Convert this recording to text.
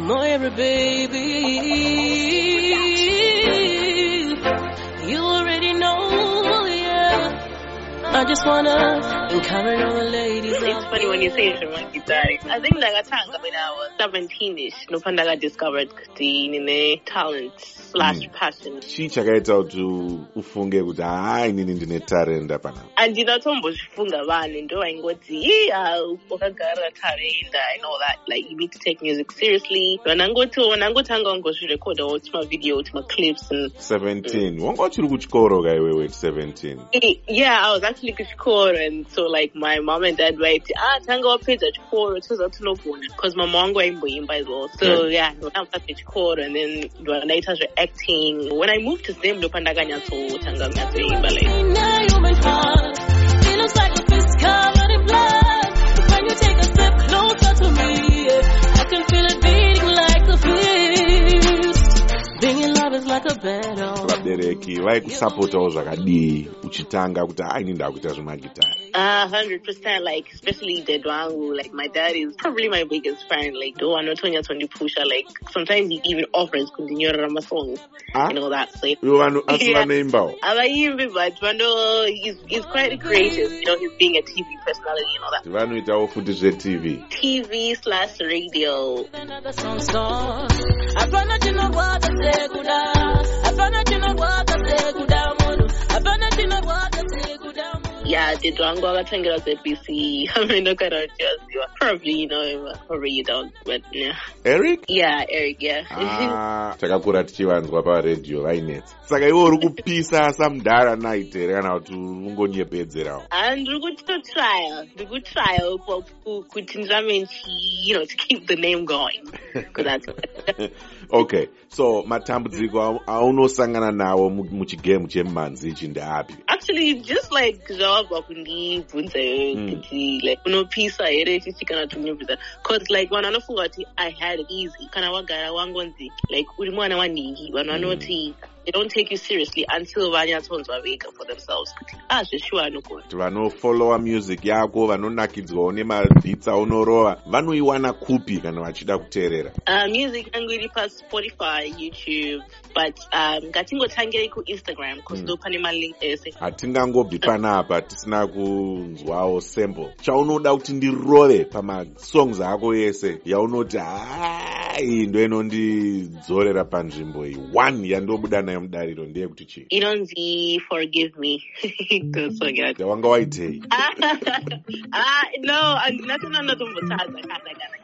Moira, baby. You already know, yeah. I just wanna encourage all the ladies. It's funny when you say Gitari. I think ndakatanga when I was 17ish ndopha ndakadiscovered kuti ndine talent slash passion chii chakaita kuti ufunge kuti inini ndine tarenda panapa handinatombozvifunga vanhu ndo vaingoti wakagara tarenda and all that. Like you need to take music seriously. Wangozvirekodhawo timavideo timaclips and 17 wanga uchiri kuchikoro ka iwewe 17 Eh, yeah, I was actually kuchikoro and so like my mom and dad ah tanga wapedza chikoro toza tinogona because mama wangu aimboimba as well. So yeah. ndopedza chikoro and then ndanaita zveacting when I moved to Zim ndopa ndakanyatsotanga kunyatsoimba like Now vabereki vaikusapotawo zvakadii uchitanga kuti hai ini ndakuita zvemagitari A hundred percent, like especially Dedwangu, like my dad is probably my biggest fan. Like do Anotonya Tondi Pusha, like sometimes he even offers continue Rama songs Ah? and all that. So ivo vanhu asi Yeah. vanoimbawo Abayimbi, but Vando he's he's quite creative, you know, he's being a TV personality and all that. vanoitawo futi zvetv TV slash radio. Another song song. I found know what I say good I found out you know what I say good I found out you know what I say good Yeah, Dedwangu ZBC. I mean look at our just probably you know him, probably you don't, but yeah. eric Yeah, Eric, yeah. Ah, takakura tichivanzwa paredhiyo vainetsa saka iwe uri kupisa samudhara night here kana kuti ungonyepedzerawo And ndiri kutotrial ndiri kutrial for ku- kuti ndirame nchi you know to keep the name going okay so matambudziko au- aunosangana nawo mu- muchigemu chemumhanzi ichi ndeapi actually just like zvawabva kundibvunza iyoyo Mm. kuti like unopisa here chichi kana kuti unyepedza cause like vanhu vanofunga kuti i had it easy. Kana wagara wangonzi like uri mwana wanhingi vanhu vanoti they don't take you seriously until vanyatsonzwa vega for themselves. Kuti ah zveshuwa anogona kuti vanofollowa music yako vanonakidzwawo nemabhits aunorova vanoiwana kupi kana vachida kuteerera? Uh, music yangu iri paspotify youtube but um, ngatingotangirei kuinstagram bcause Mm. ndo pane malink ese. Hatingangobvi panapa tisina kunzwawo sample. Chaunoda kuti ndirove pamasongs ako ese yaunoti hai ndo inondidzorera panzvimbo iyi. One yandobuda nayo mudariro ndeyekuti chii inonzi forgive me. Good song yacho. yawanga waitei ah no andinatona ndatombotadza kana kana